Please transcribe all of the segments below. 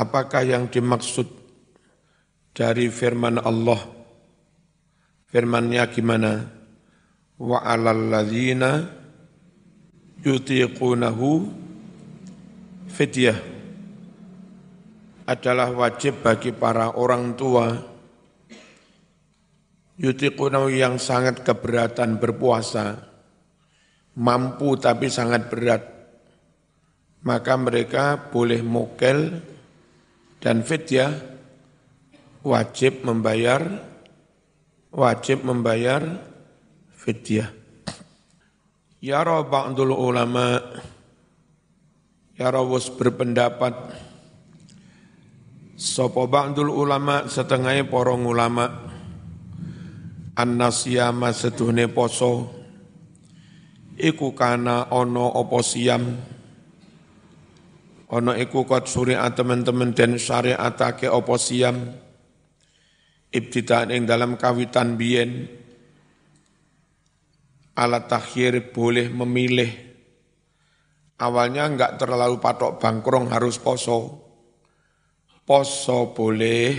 apakah yang dimaksud dari firman Allah? Firmannya gimana? Wa 'alal ladzina yutiqunahu fidyah adalah wajib bagi para orang tua yutiqunahu yang sangat keberatan berpuasa mampu tapi sangat berat maka mereka boleh mokel dan fidyah wajib membayar wajib membayar fidyah. Yara ba'dul ulama Yara was berpendapat Sopo ba'dul ulama setengahnya porong ulama An-nasyama seduhne poso Iku kana ono opo siam Ono iku kot syariat teman-teman dan syariatake opo siam. Ibtidaan ing dalam kawitan biyen alat takhir boleh memilih. Awalnya enggak terlalu patok bangkrong harus poso. Poso boleh,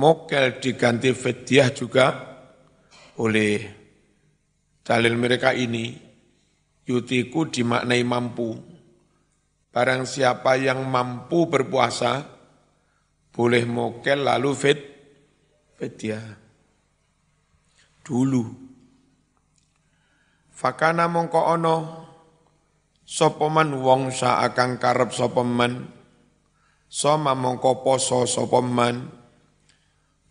mokel diganti fidyah juga boleh. Dalil mereka ini, yutiku dimaknai mampu Barang siapa yang mampu berpuasa, boleh mokel lalu fit, ya. Dulu. Fakana mongko ono, sopoman wong akan karep sopoman, soma mongko poso sopoman,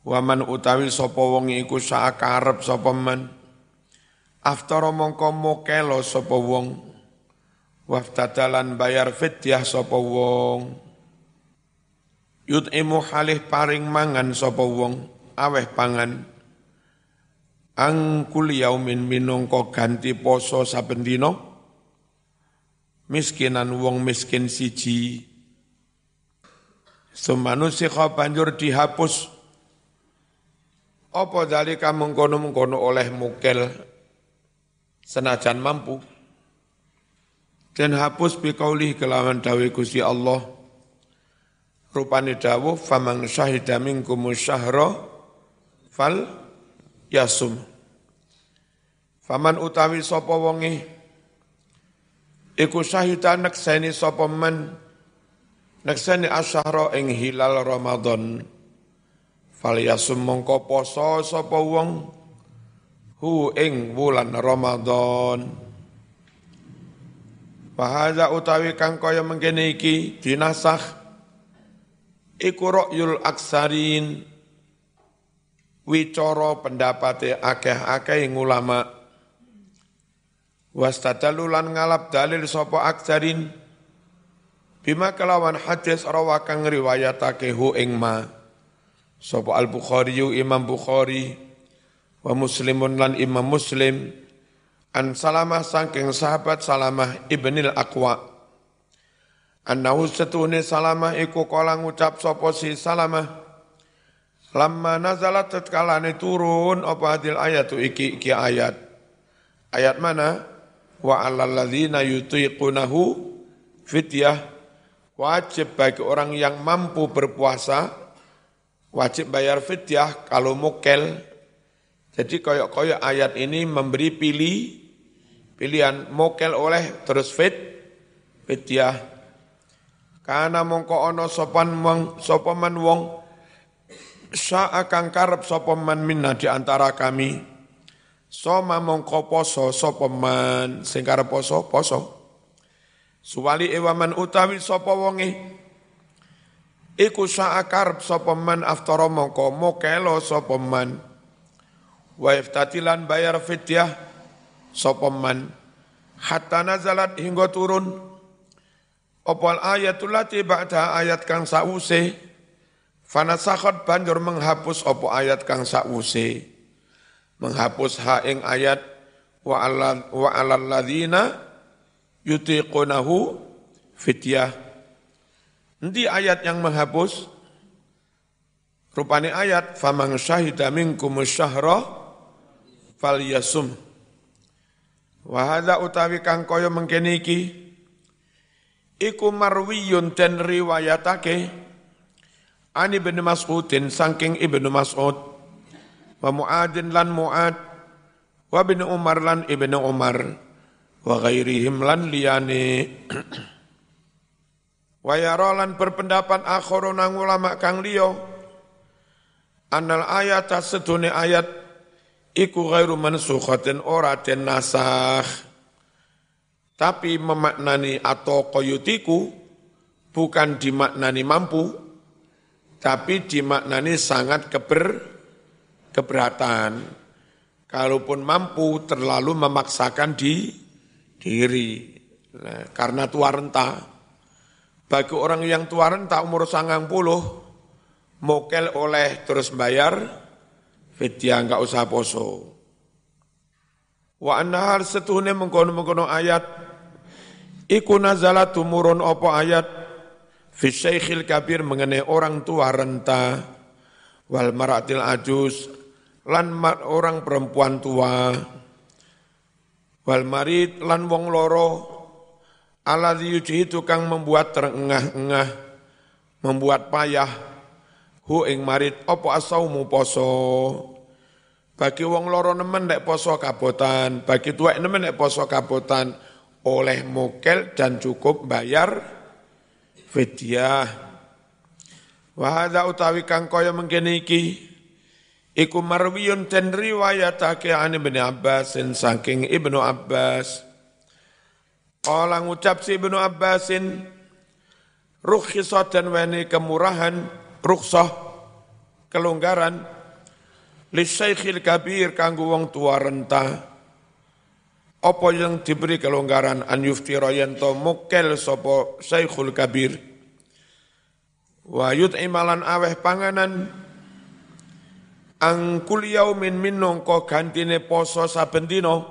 waman utawi sopo wong iku saakarep sopoman, aftara mongko mokelo sopo wong, waftadalan bayar fidyah sapa wong. Yut'imu halih paring mangan sapa wong. Aweh pangan. Angkul yaumin minangka ganti poso saben dina. Miskinan wong miskin siji. Sumanu sikha banjur dihapus. Apa dalika mengkono-mengkono oleh mukel senajan mampu dan hapus biqaulih kelawan dawe Gusti Allah. Rupane dawuh famang syahida minkum syahra fal yasum. Faman utawi sapa wonge? Iku syahida nekseni sapa man nekseni asyahra ing hilal Ramadan. Fal yasum mongko poso sapa wong? Hu ing wulan Ramadan Wahaza utawi kang kaya mengkene iki dinasah iku ra'yul aksarin wicara pendapate akeh-akeh ulama. Wastadalu lan ngalap dalil sapa aksarin? Bima kelawan hadis rawa kang riwayatake hu ing ma. Sapa al bukhari imam bukhari wa muslimun lan imam muslim An Salamah sangking sahabat Salamah ibnil Aqwa. Annahu setune Salamah iku kala ngucap sapa si Salamah. Lamma nazalat tatkalane turun apa hadil ayatu iki iki ayat. Ayat mana? Wa 'alal ladzina yutiqunahu fidyah wajib bagi orang yang mampu berpuasa wajib bayar fidyah kalau mukel. Jadi koyok-koyok ayat ini memberi pilih pilihan mokel oleh terus fit fidyah karena mongko ono sopan wong sopaman wong akan karep sopaman minna di antara kami. Soma mongko poso sopaman sing karep poso poso. Suwali ewaman utawi sapa wonge. Iku sa'akarep sapa man aftara mongko mokelo sapa man wa iftatilan bayar fidyah sopeman hatta nazalat hingga turun. Opal ayatul lati ba'da ayat kang sause. Fanasakhat banjur menghapus opo ayat kang sause. Menghapus ha ing ayat wa ala wa alal ladzina yutiqunahu fityah. Nanti ayat yang menghapus? Rupane ayat famang syahida minkum syahra falyasum Wahada utawi kang kaya mengkene iki iku marwiyun den riwayatake Ani bin Mas'udin saking Ibnu Mas'ud wa Mu'adin lan Mu'ad wa bin Umar lan Ibnu Umar wa ghairihim lan liyane. Wa yarolan berpendapat akhiruna ulama kang liya anal ayat sedune ayat iku ghairu mansukhatin ora den nasakh tapi memaknani atau koyutiku bukan dimaknani mampu tapi dimaknani sangat keber keberatan kalaupun mampu terlalu memaksakan di diri. Nah, karena tua renta. Bagi orang yang tua renta umur sangang puluh, mokel oleh terus bayar, fidya enggak usah poso. Wa annahar setuhne mengkono-mengkono ayat, iku nazalat tumurun opo ayat, fi syekhil kabir mengenai orang tua renta, wal maratil ajus, lan orang perempuan tua, wal marid lan wong loro ala yuji itu kang membuat terengah-engah membuat payah hu ing opo asaumu poso bagi wong loro nemen nek poso kabotan bagi tuwek nemen nek poso kabotan oleh mokel dan cukup bayar fidyah wa utawi kang kaya mengkene iki Iku marwiyun ten riwayatake an Ibnu Abbas saking Ibnu Abbas. Kala ngucap si Ibnu Abbasin rukhsatan wani kemurahan rukhsah kelonggaran li syekhil kabir kanggo wong tua renta. Apa yang diberi kelonggaran an yuftira yanto mukel sapa syekhul kabir. Wa yut'imalan aweh panganan angkul yaumin minongko gantine poso saben dina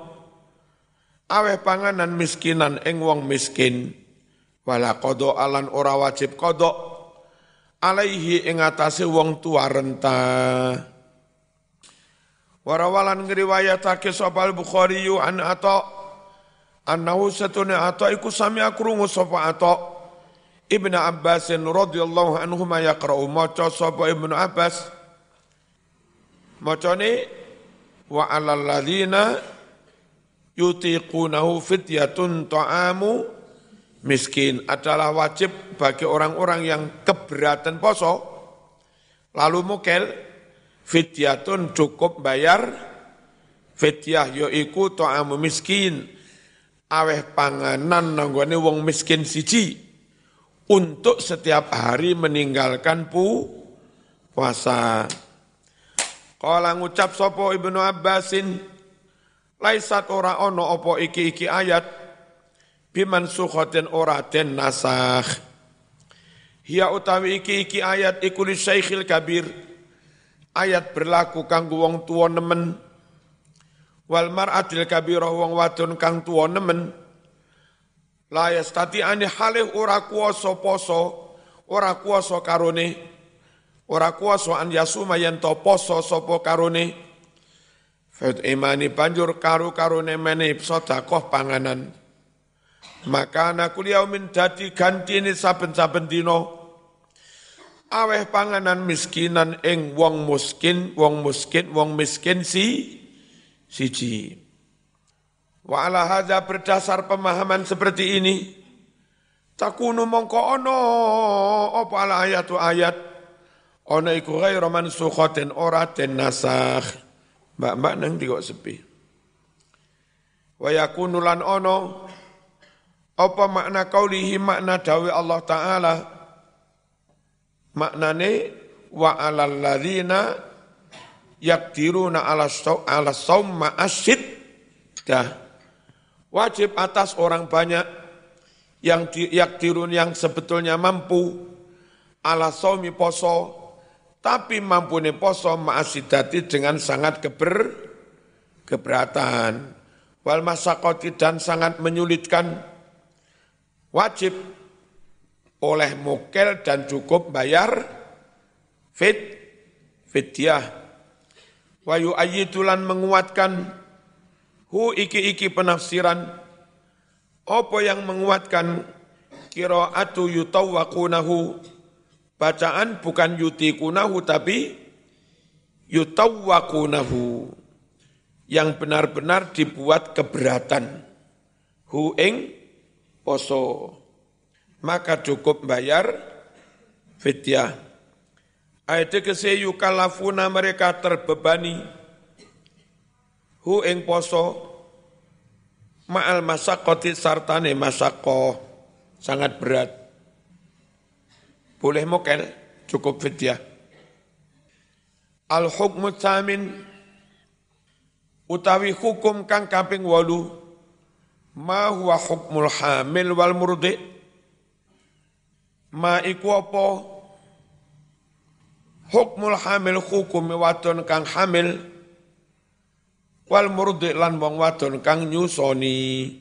aweh panganan miskinan ing wong miskin wala kodo alan ora wajib kodok alaihi ing atase wong tua renta. Warawalan ngriwayatake sapa Bukhari an ato. Annahu satuna ato iku sami akrungu sapa ato. Ibnu Abbas radhiyallahu anhu ma yaqra'u maca sapa Ibnu Abbas? Macane wa alal ladzina yutiqunahu fidyatun ta'amu miskin adalah wajib bagi orang-orang yang keberatan poso. Lalu mukel fidyatun cukup bayar. Fidyah yaiku ta'amu miskin. Aweh panganan nanggone wong miskin siji. Untuk setiap hari meninggalkan pu puasa. Kala ngucap sapa Ibnu Abbasin laisat ora ono opo iki-iki ayat biman sukhatin ora den nasakh. Hiya utawi iki-iki ayat iku li Syekhil Kabir. Ayat berlaku kanggo wong tuwa nemen. Wal mar'atil kabirah wong wadon kang tuwa nemen. La yastati ani halih ora kuwasa poso ora kuwasa karone. Ora kuasa an yasuma yen to poso sapa karone. Fat imani banjur karu karone mene sedekah panganan maka ana yaumin dadi gantine saben-saben dina aweh panganan miskinan ing wong miskin wong miskin wong miskin si siji wa ala hadza berdasar pemahaman seperti ini takunu mongko ono apa ala ayatu ayat Ono iku ghairu mansukhatin ora den nasakh. Mbak-mbak nang di kok sepi. Wa yakunu lan ono apa makna kaulihi makna dawe Allah Ta'ala maknane wa alal ladzina yakdiruna ala ala saum ma'asid dah wajib atas orang banyak yang di, yakdirun yang sebetulnya mampu ala saumi poso tapi mampu poso ma'asidati dengan sangat keber, keberatan. Wal masakoti dan sangat menyulitkan. Wajib oleh mukel dan cukup bayar fit, fidyah. Wayu ayitulan menguatkan hu iki-iki penafsiran. Apa yang menguatkan kiraatu yutawakunahu Bacaan bukan yutikunahu tapi yutawwakunahu. Yang benar-benar dibuat keberatan. Hu ing poso. Maka cukup bayar fidyah. Ayat kese yukalafuna mereka terbebani. Hu ing poso ma'al masakoti sartane masako sangat berat boleh mokel, cukup fidyah. Al hukmu utawi hukum kang kaping walu ma huwa hukmul hamil wal murdi? Ma iku apa? Hukmul hamil hukum wadon kang hamil wal murdi lan wong wadon kang nyusoni.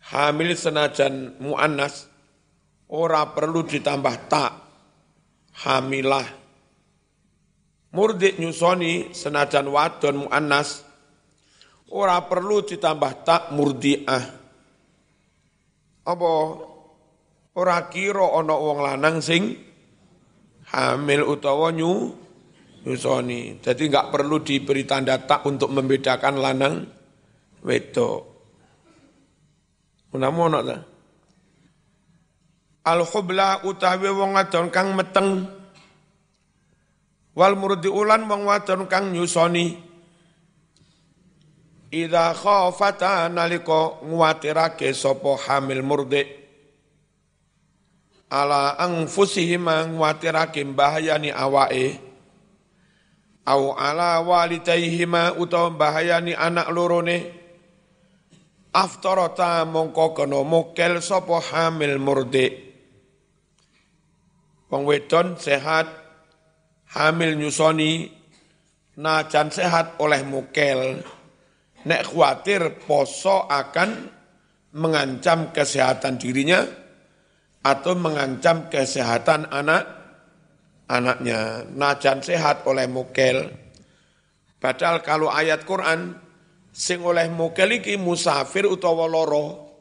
Hamil senajan muannas ora perlu ditambah tak hamilah. Murdik nyusoni senajan wadon muannas ora perlu ditambah tak murdiah. Apa? Ora kira ana wong lanang sing hamil utawa nyu nyusoni. Jadi enggak perlu diberi tanda tak untuk membedakan lanang wedok. Menamu tak? al khubla utawi wong wadon kang meteng. Wal murdi ulan wong wadon kang nyusoni Ida khafata naliko nguatirake sopo hamil murdi. Ala angfusihima nguatirake bahayani awae au ala walitaihima utawa bahayani anak lorone. Aftarata mongko kena mokel sopo hamil murdi. Wong wedon sehat, hamil nyusoni, najan sehat oleh mukel. Nek khawatir poso akan mengancam kesehatan dirinya atau mengancam kesehatan anak anaknya. Najan sehat oleh mukel. Padahal kalau ayat Quran sing oleh mukel iki musafir utawa loro.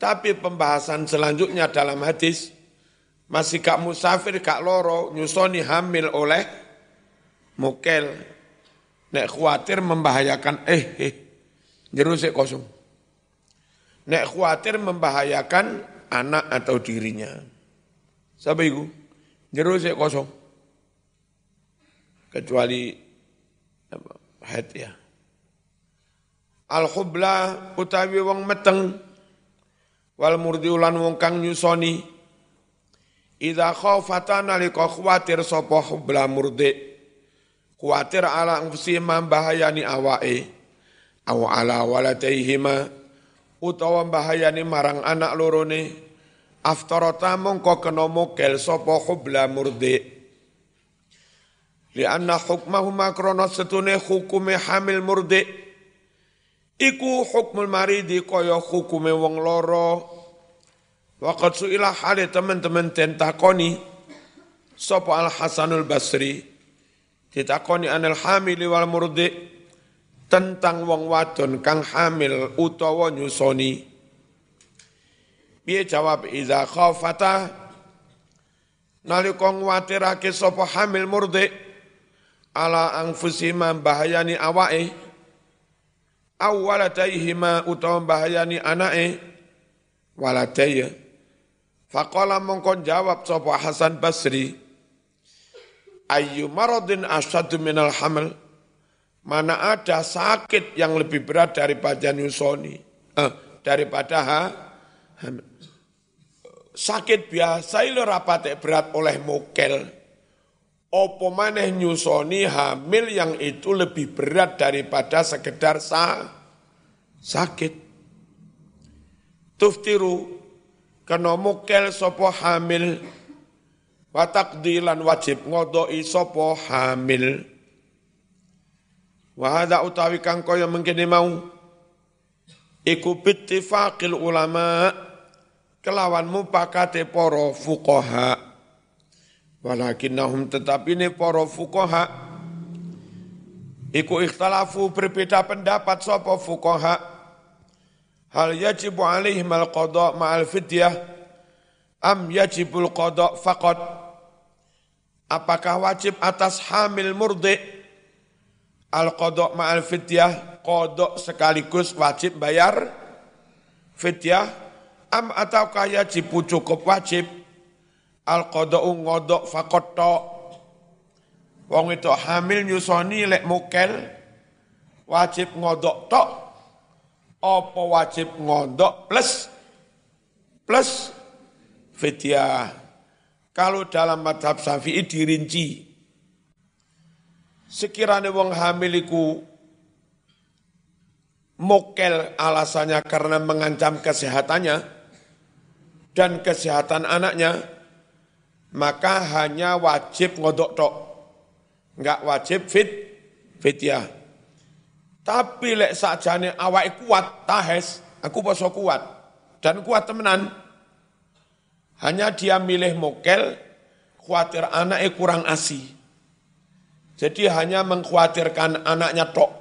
Tapi pembahasan selanjutnya dalam hadis masih kak musafir, kak loro, nyusoni hamil oleh mukel. Nek khawatir membahayakan, eh, eh, jerusik kosong. Nek khawatir membahayakan anak atau dirinya. Itu? Jerusik kosong. Kecuali head ya. Al-khubla utawi wong meteng wal murdiulan wong kang nyusoni Idza khafata nalika khawatir sapa hubla murdi khawatir ala anfusi bahayani awake. Aw ala waladaihima utawa bahayani marang anak lorone. Aftarata mongko kena mokel sapa hubla murdi. Li anna hukmahuma krana setune hukume hamil murdi. Iku hukmul maridi kaya hukume wong loro Waqad su'ilah hale teman-teman tentakoni sapa Al Hasanul Basri ditakoni anil hamili wal murdi. Tentang wong wadon kang hamil utawa nyusoni. Piye jawab iza khafata? Nalika ngwatirake sapa hamil murdi ala anfusihima bahayani awake. Awwalatayhima utawa bahayani anake. Waladaya. Faqala mongkon jawab sapa Hasan Basri, ayu maradin asyadu minal hamil, mana ada sakit yang lebih berat daripada nyusoni, eh, daripada ha, hamil. Sakit biasa itu rapat berat oleh mokel. Opo maneh nyusoni hamil yang itu lebih berat daripada sekedar sa sakit. Tuftiru kena mukel sapa hamil wa taqdilan wajib ngodoi sapa hamil. Wa hadza utawi kang kaya mengkene mau iku bittifaqil ulama kelawan mupakate para fuqaha. Walakinnahum tetapine para fuqaha iku ikhtalafu berbeda pendapat sapa fuqaha. Hal yajibu alaihim al-qadha ma'al fidyah Am yajibul qada faqat. Apakah wajib atas hamil murdi? Al qada ma'al fidyah qada sekaligus wajib bayar fidyah. Am ataukah yajib cukup wajib? Al qada ngodok faqat Wong itu hamil nyusoni lek mukel wajib ngodok tok. Apa wajib ngodok plus? Plus fidyah kalau dalam madhab syafi'i dirinci. Sekiranya wong hamil iku mokel alasannya karena mengancam kesehatannya dan kesehatan anaknya, maka hanya wajib ngodok tok. Enggak wajib fit, fityah. Tapi lek sakjane awak kuat, tahes, aku poso kuat. Dan kuat temenan, hanya dia milih mokel, khawatir anaknya kurang asi. Jadi hanya mengkhawatirkan anaknya tok.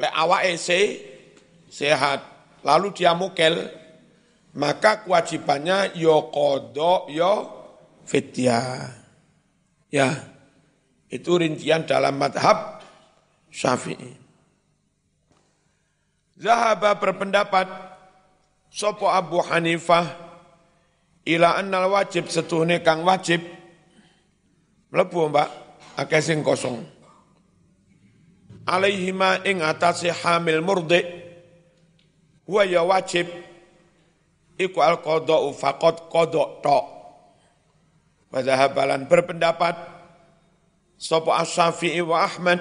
Lek awak se sehat. Lalu dia mokel, maka kewajibannya yo kodo yo fitya. Ya, itu rincian dalam madhab syafi'i. Zahaba berpendapat, Sopo Abu Hanifah, ila annal wajib setuhne kang wajib. Mlebu Mbak. Akeh sing kosong. Alaihima ing atase hamil murdi. Wa ya wajib. Iku al qada'u faqad qada' tok Wadhahabalan berpendapat. Sapa Asy-Syafi'i wa Ahmad.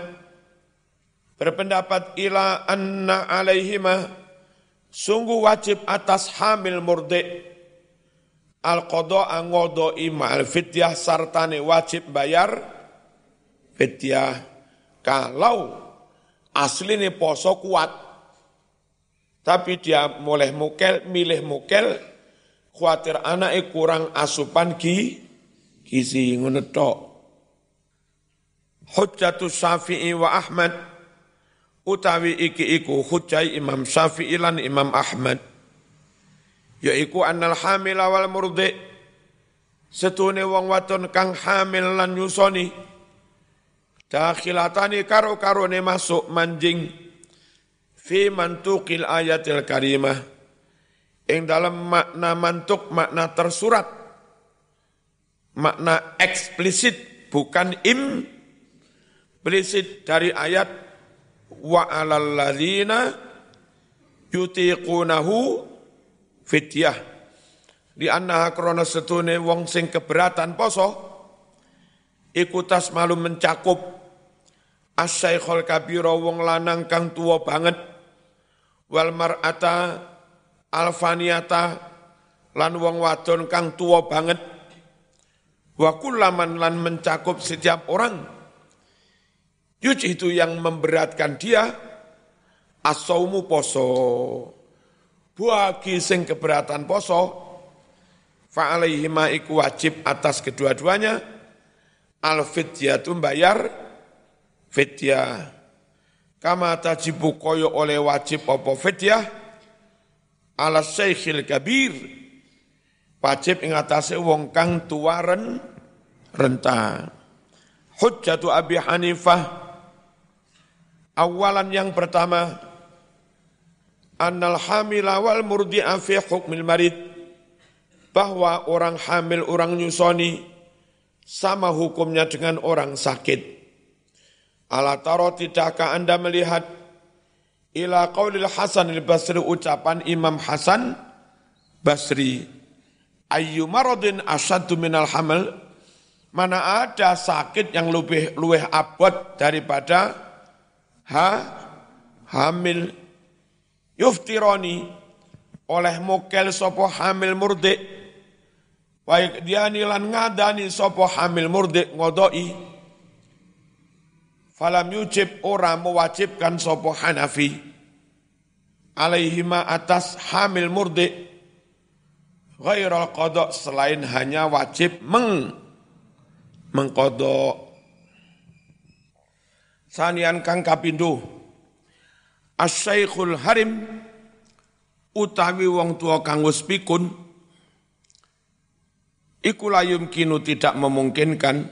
Berpendapat ila anna alaihima sungguh wajib atas hamil murdi al qada ngodoi ma'al fidyah sartane wajib bayar fidyah kalau asli ini poso kuat tapi dia mulai mukel milih mukel khawatir anaknya kurang asupan ki gizi ngono tok. Hujjatus Syafi'i wa Ahmad utawi iki iku hujjai Imam Syafi'i lan Imam Ahmad yaiku annal hamil wal murdi. Setune wong wadon kang hamil lan nyusoni. Dakhilatani karo-karone masuk manjing. Fi mantukil ayatil karimah. Ing dalam makna mantuk makna tersurat. Makna eksplisit bukan implisit dari ayat wa alal ladzina yutiqunahu fidyah. Di annaha krana setune wong sing keberatan poso iku malu mencakup. Asyaikhul kabira wong lanang kang tuwa banget. Wal mar'ata alfaniyata lan wong wadon kang tuwa banget. Wa kullaman lan mencakup setiap orang. Yuj itu yang memberatkan dia asaumu poso bagi sing keberatan poso fa'alaihima iku wajib atas kedua-duanya. Al fidyatu bayar fidyah. Kama tajibu koyo oleh wajib apa fidyah? Ala syekhil kabir wajib ing atase wong kang tuwaren renta. Hujjatu abi hanifah awalan yang pertama annal hamila wal murdi'a fi hukmil marid. Bahwa orang hamil orang nyusoni sama hukumnya dengan orang sakit. Ala taro tidakkah Anda melihat? Ila qaulil Hasan al-Basri ucapan Imam Hasan Basri. Ayyu maradin asyaddu minal hamal? Mana ada sakit yang lebih luweh abot daripada ha hamil yuftironi oleh mokel sopo hamil murdik. Baik dia nilan ngadani sopo hamil murdik ngodoi. Falam yujib ora mewajibkan sopo Hanafi. Alaihima atas hamil murdik. Ghairul kodok selain hanya wajib meng mengkodok sanian kang kapindo Asyaikhul harim utawi wong tua kang wis pikun iku layum kinu tidak memungkinkan.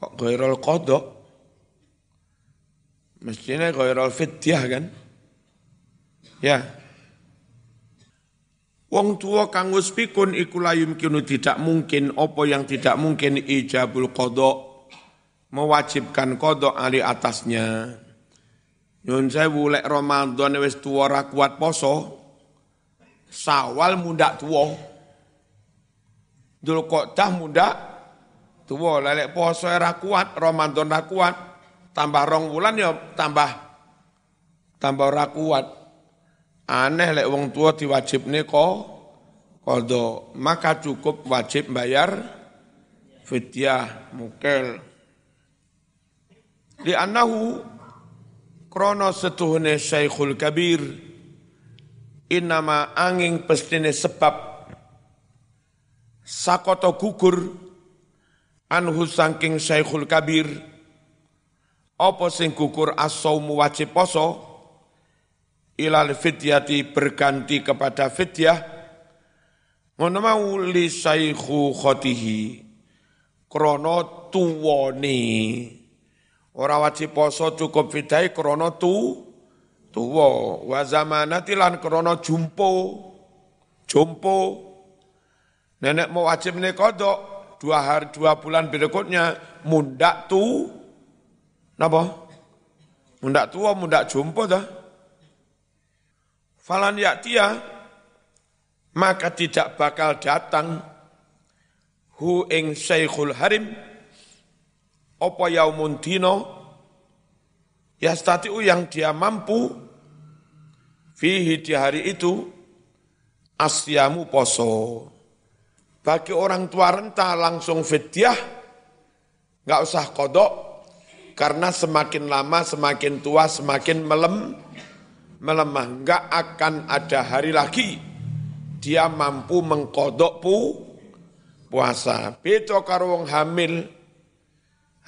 Kok gairul kodok mestinya gairul fidyah kan? Ya. Wong tua kang wis pikun iku layum kinu tidak mungkin. Apa yang tidak mungkin? Ijabul kodok mewajibkan kodok ali atasnya. Nyun sewu lek Ramadan wis tuwa ra kuat poso, Sawal muda tuwa. Dah muda tuwa lek poso ra kuat, Ramadan ra kuat, tambah rong wulan ya tambah tambah ra kuat. Aneh lek wong tua diwajibne kok kodo, maka cukup wajib bayar fidyah mukel. Di anahu krono setuhne syekhul kabir. Inama angin pestine sebab. Sakoto gugur. Anhu sangking syekhul kabir. Apa sing gugur as-saumu wajib poso? Ilal fidyati berganti kepada fidyah. Ngono mau li saikhu khotihi. Krono tuwone ora wajib poso cukup fidyah krono tu tuwa. Wa zamanati lan krono jumpo jumpo nenek mau wajib nih kodok dua hari dua bulan berikutnya mundak tu. Napa? Mundak tua mundak jumpo dah Falan yaktia, maka tidak bakal datang hu ing syekhul harim, apa yaumun dino, ya statiu yang dia mampu, fihi di hari itu, asyamu poso. Bagi orang tua renta langsung fidyah, nggak usah kodok, karena semakin lama semakin tua semakin melem, melemah, enggak akan ada hari lagi dia mampu mengkodok pu puasa. Beda karo wong hamil.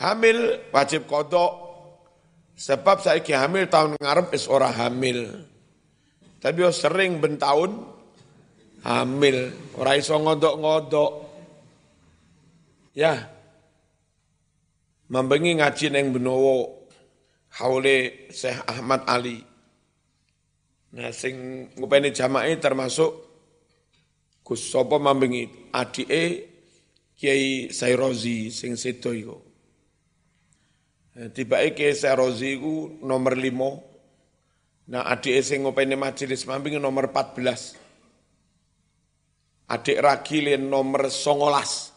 Hamil wajib kodok. Sebab saya hamil tahun ngarep is ora hamil. Tapi yo sering bentahun hamil, ora iso ngodok-ngodok. Ya. Membengi ngaji neng Benowo haule Syekh Ahmad Ali. Nah, sing ngupeni jamaah termasuk Gus sapa mambengi adike Kiai Sairozi sing sedo iku. Nah, tibake Kiai Sairozi iku nomor 5. Nah, adike sing ngupeni majelis mambing nomor 14. Adik Ragilin nomor 19.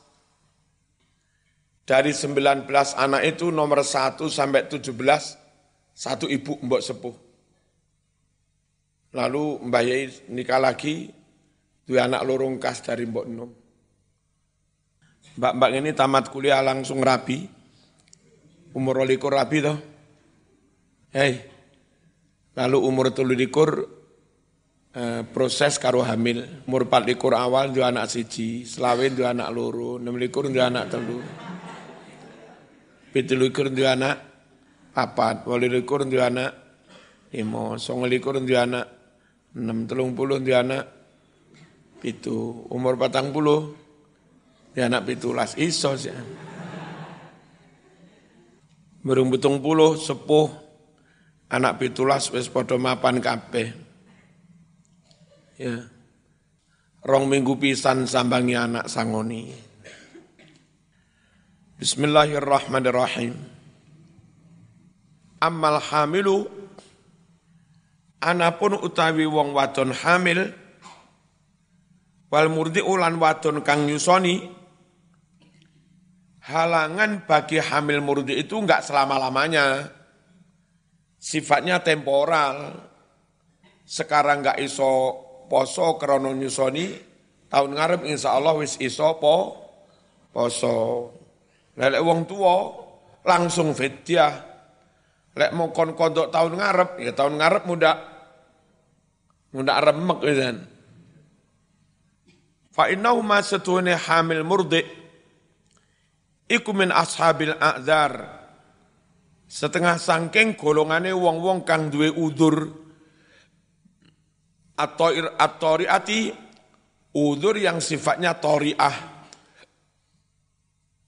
Dari 19 anak itu nomor 1 sampai 17 satu ibu mbok sepuh. Lalu Mbah Yai nikah lagi, dua anak lorong kas dari Mbok Nom. Mbak-mbak ini tamat kuliah langsung rapi, umur likur rapi toh. Hei, lalu umur telu likur eh, proses karo hamil, umur empat likur awal dua anak siji, selawin dua anak loro, enam likur dua anak telu. Pitu likur dua anak papat, wali likur dua anak lima, song likur dua anak enam telung puluh di anak itu umur patang puluh di anak pitulas iso sih berung betung puluh sepuh anak pitulas wis podo mapan kabeh. Ya. Rong minggu pisan sambangi anak sangoni. Bismillahirrahmanirrahim. Amal hamilu Anapun utawi wong wadon hamil wal murdi ulan wadon kang nyusoni halangan bagi hamil murdi itu enggak selama-lamanya. Sifatnya temporal. Sekarang enggak iso poso krono nyusoni, tahun ngarep insya Allah wis iso po poso. Lelek wong tua langsung fidyah Lek mau kon kodok tahun ngarep, ya tahun ngarep muda muda remek gitu kan. Fa innahu ma hamil murdi iku min ashabil a'dzar. Setengah sangking golongane wong-wong kang duwe udur atau ati Udur yang sifatnya toriah.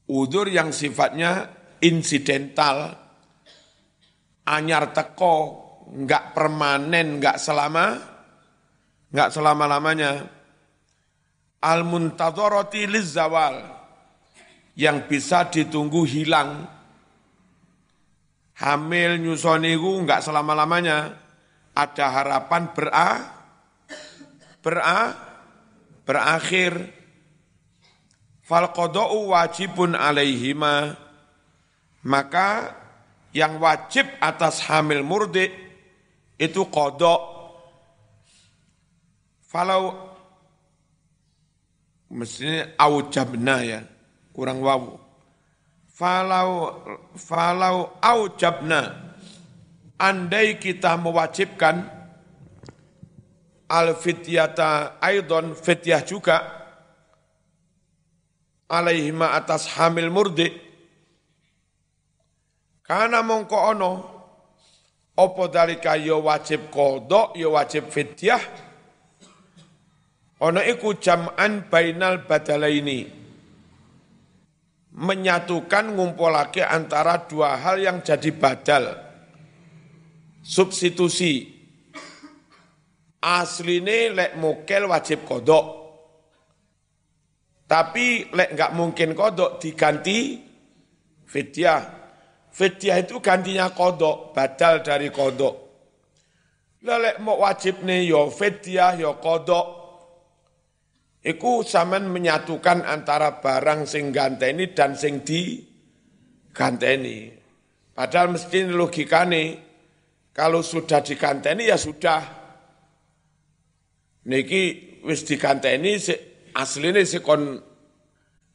Udur yang sifatnya insidental. Anyar teko, nggak permanen, nggak selama, nggak selama-lamanya. Al-muntadharati zawal yang bisa ditunggu hilang. Hamil nyusoniku nggak selama-lamanya. Ada harapan bera, bera, berakhir fal wajibun alaihima maka yang wajib atas hamil murdi itu kodok falau mestinya aujabna ya kurang wawu falau falau aujabna andai kita mewajibkan al fityata aidon fityah juga alaihima atas hamil murdi karena mongko ono opo dalika yo ya wajib kodok yo wajib fityah ono iku jam'an bainal badalaini menyatukan ngumpulake antara dua hal yang jadi badal substitusi asline lek mukel wajib kodok. Tapi lek nggak mungkin kodok diganti fidyah. Fidyah itu gantinya kodok, badal dari kodok. Lek mau wajib nih yo fidyah yo kodok. Iku saman menyatukan antara barang sing ganteni dan sing di ganteni. Padahal mesti logikane kalau sudah diganteni ya sudah niki wis dikanteni asline si kon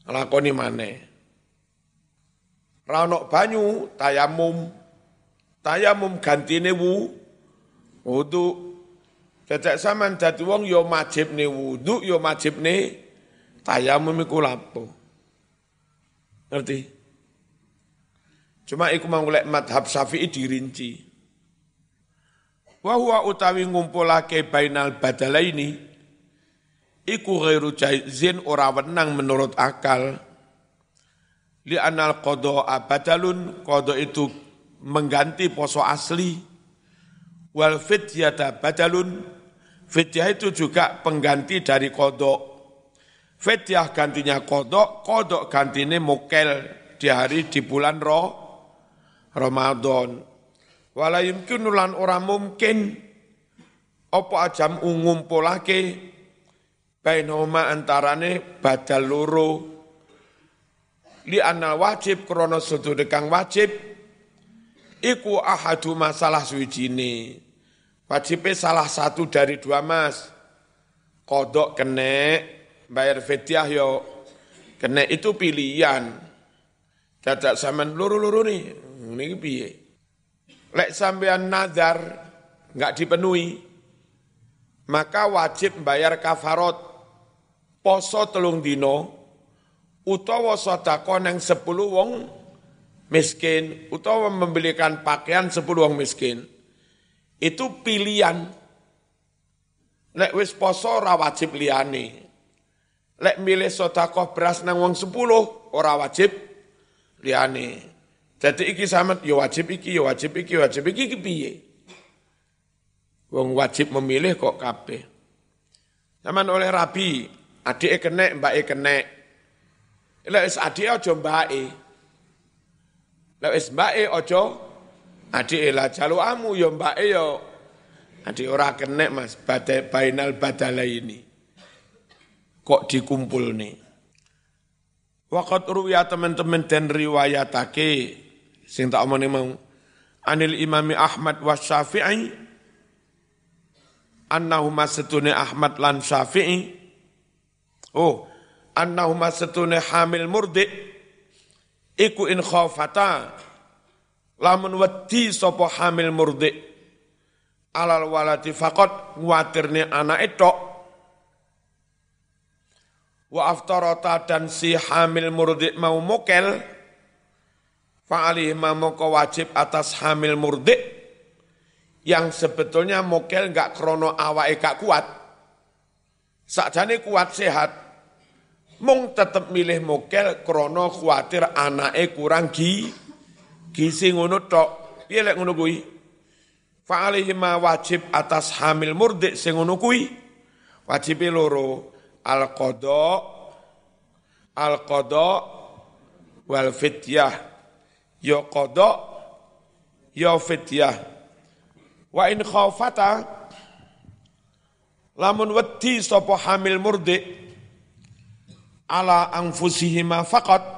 lakoni maneh. Ra banyu tayamum. Tayamum gantine wu wudu. Dadak sampean dadi wong ya wajibne wudu ya wajibne tayamum iku lapo. Ngerti? Cuma iku mau lek madhab Syafi'i dirinci. Wa huwa utawi ngumpulake bainal badalaini iku ghairu jaizin ora wenang menurut akal. Li anal qada badalun qada itu mengganti poso asli. Wal fidyata badalun fidyah itu juga pengganti dari kodok. Fidyah gantinya kodok, kodok gantine mukel di hari di bulan roh Ramadan. Wala yumkinu lan ora mungkin apa ajam ngumpulake bainahuma antarane badal loro li anna wajib krana sedune kang wajib iku ahadu masalah suwijine wajibe salah satu dari dua mas. Kodok kene bayar fitiah yo. Kene itu pilihan. Dadak sampean loro-loro nih ini piye? Lek sampean nazar nggak dipenuhi, maka wajib bayar kafarot. Poso telung dino utawa sedekah nang 10 wong miskin utawa membelikan pakaian 10 wong miskin. Itu pilihan. Lek wis poso ora wajib liyane. Lek milih sedekah beras nang wong 10 ora wajib liyane. Jadi iki sama ya wajib iki, ya wajib iki, ya wajib iki iki piye? Wong wajib memilih kok kabeh. Zaman oleh rabi, adike kenek, mbake kenek. Lek wis adike aja mbake. Lek wis mbake aja adike lah amu ya mbake ya adik ora kenek Mas, badai bainal badala ini. Kok dikumpul nih? Wakat ruya teman-teman dan riwayatake sing tak omongin mau anil imami Ahmad wa Syafi'i annahuma setune Ahmad lan Syafi'i oh annahuma setune hamil murdi iku in khafata lamun wedi sapa hamil murdi. Alal walati faqat nguatirne anak itu wa aftarata dan si hamil murdi mau mokel. Fa'alih moko wajib atas hamil murdik yang sebetulnya mokel nggak krono awake gak kuat. sakjane kuat sehat. Mung tetep milih mokel krono kuatir anake kurang gi gizi ngono tok piye lek ngono kuwi? Fa wajib atas hamil murdi sing ngono kuwi. Wajib loro al qada al qada wal fityah ya qada ya fityah wa in khafata lamun wedi sapa hamil murdi ala anfusihima faqat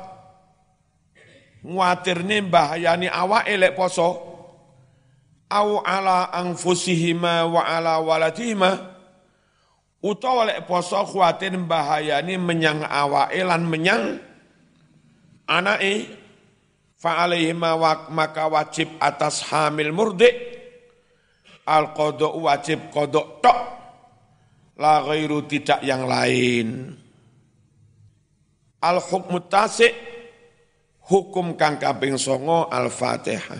nguatirne bahayani awake lek poso. Au ala anfusihima wa ala waladihima. Utawa lek poso kuatir bahayani menyang awake lan menyang anake. Fa alaihima maka wajib atas hamil murdi al qada wajib kodok tok. La ghairu tidak yang lain. Al hukmu tasik hukum kang kaping songo al fatihah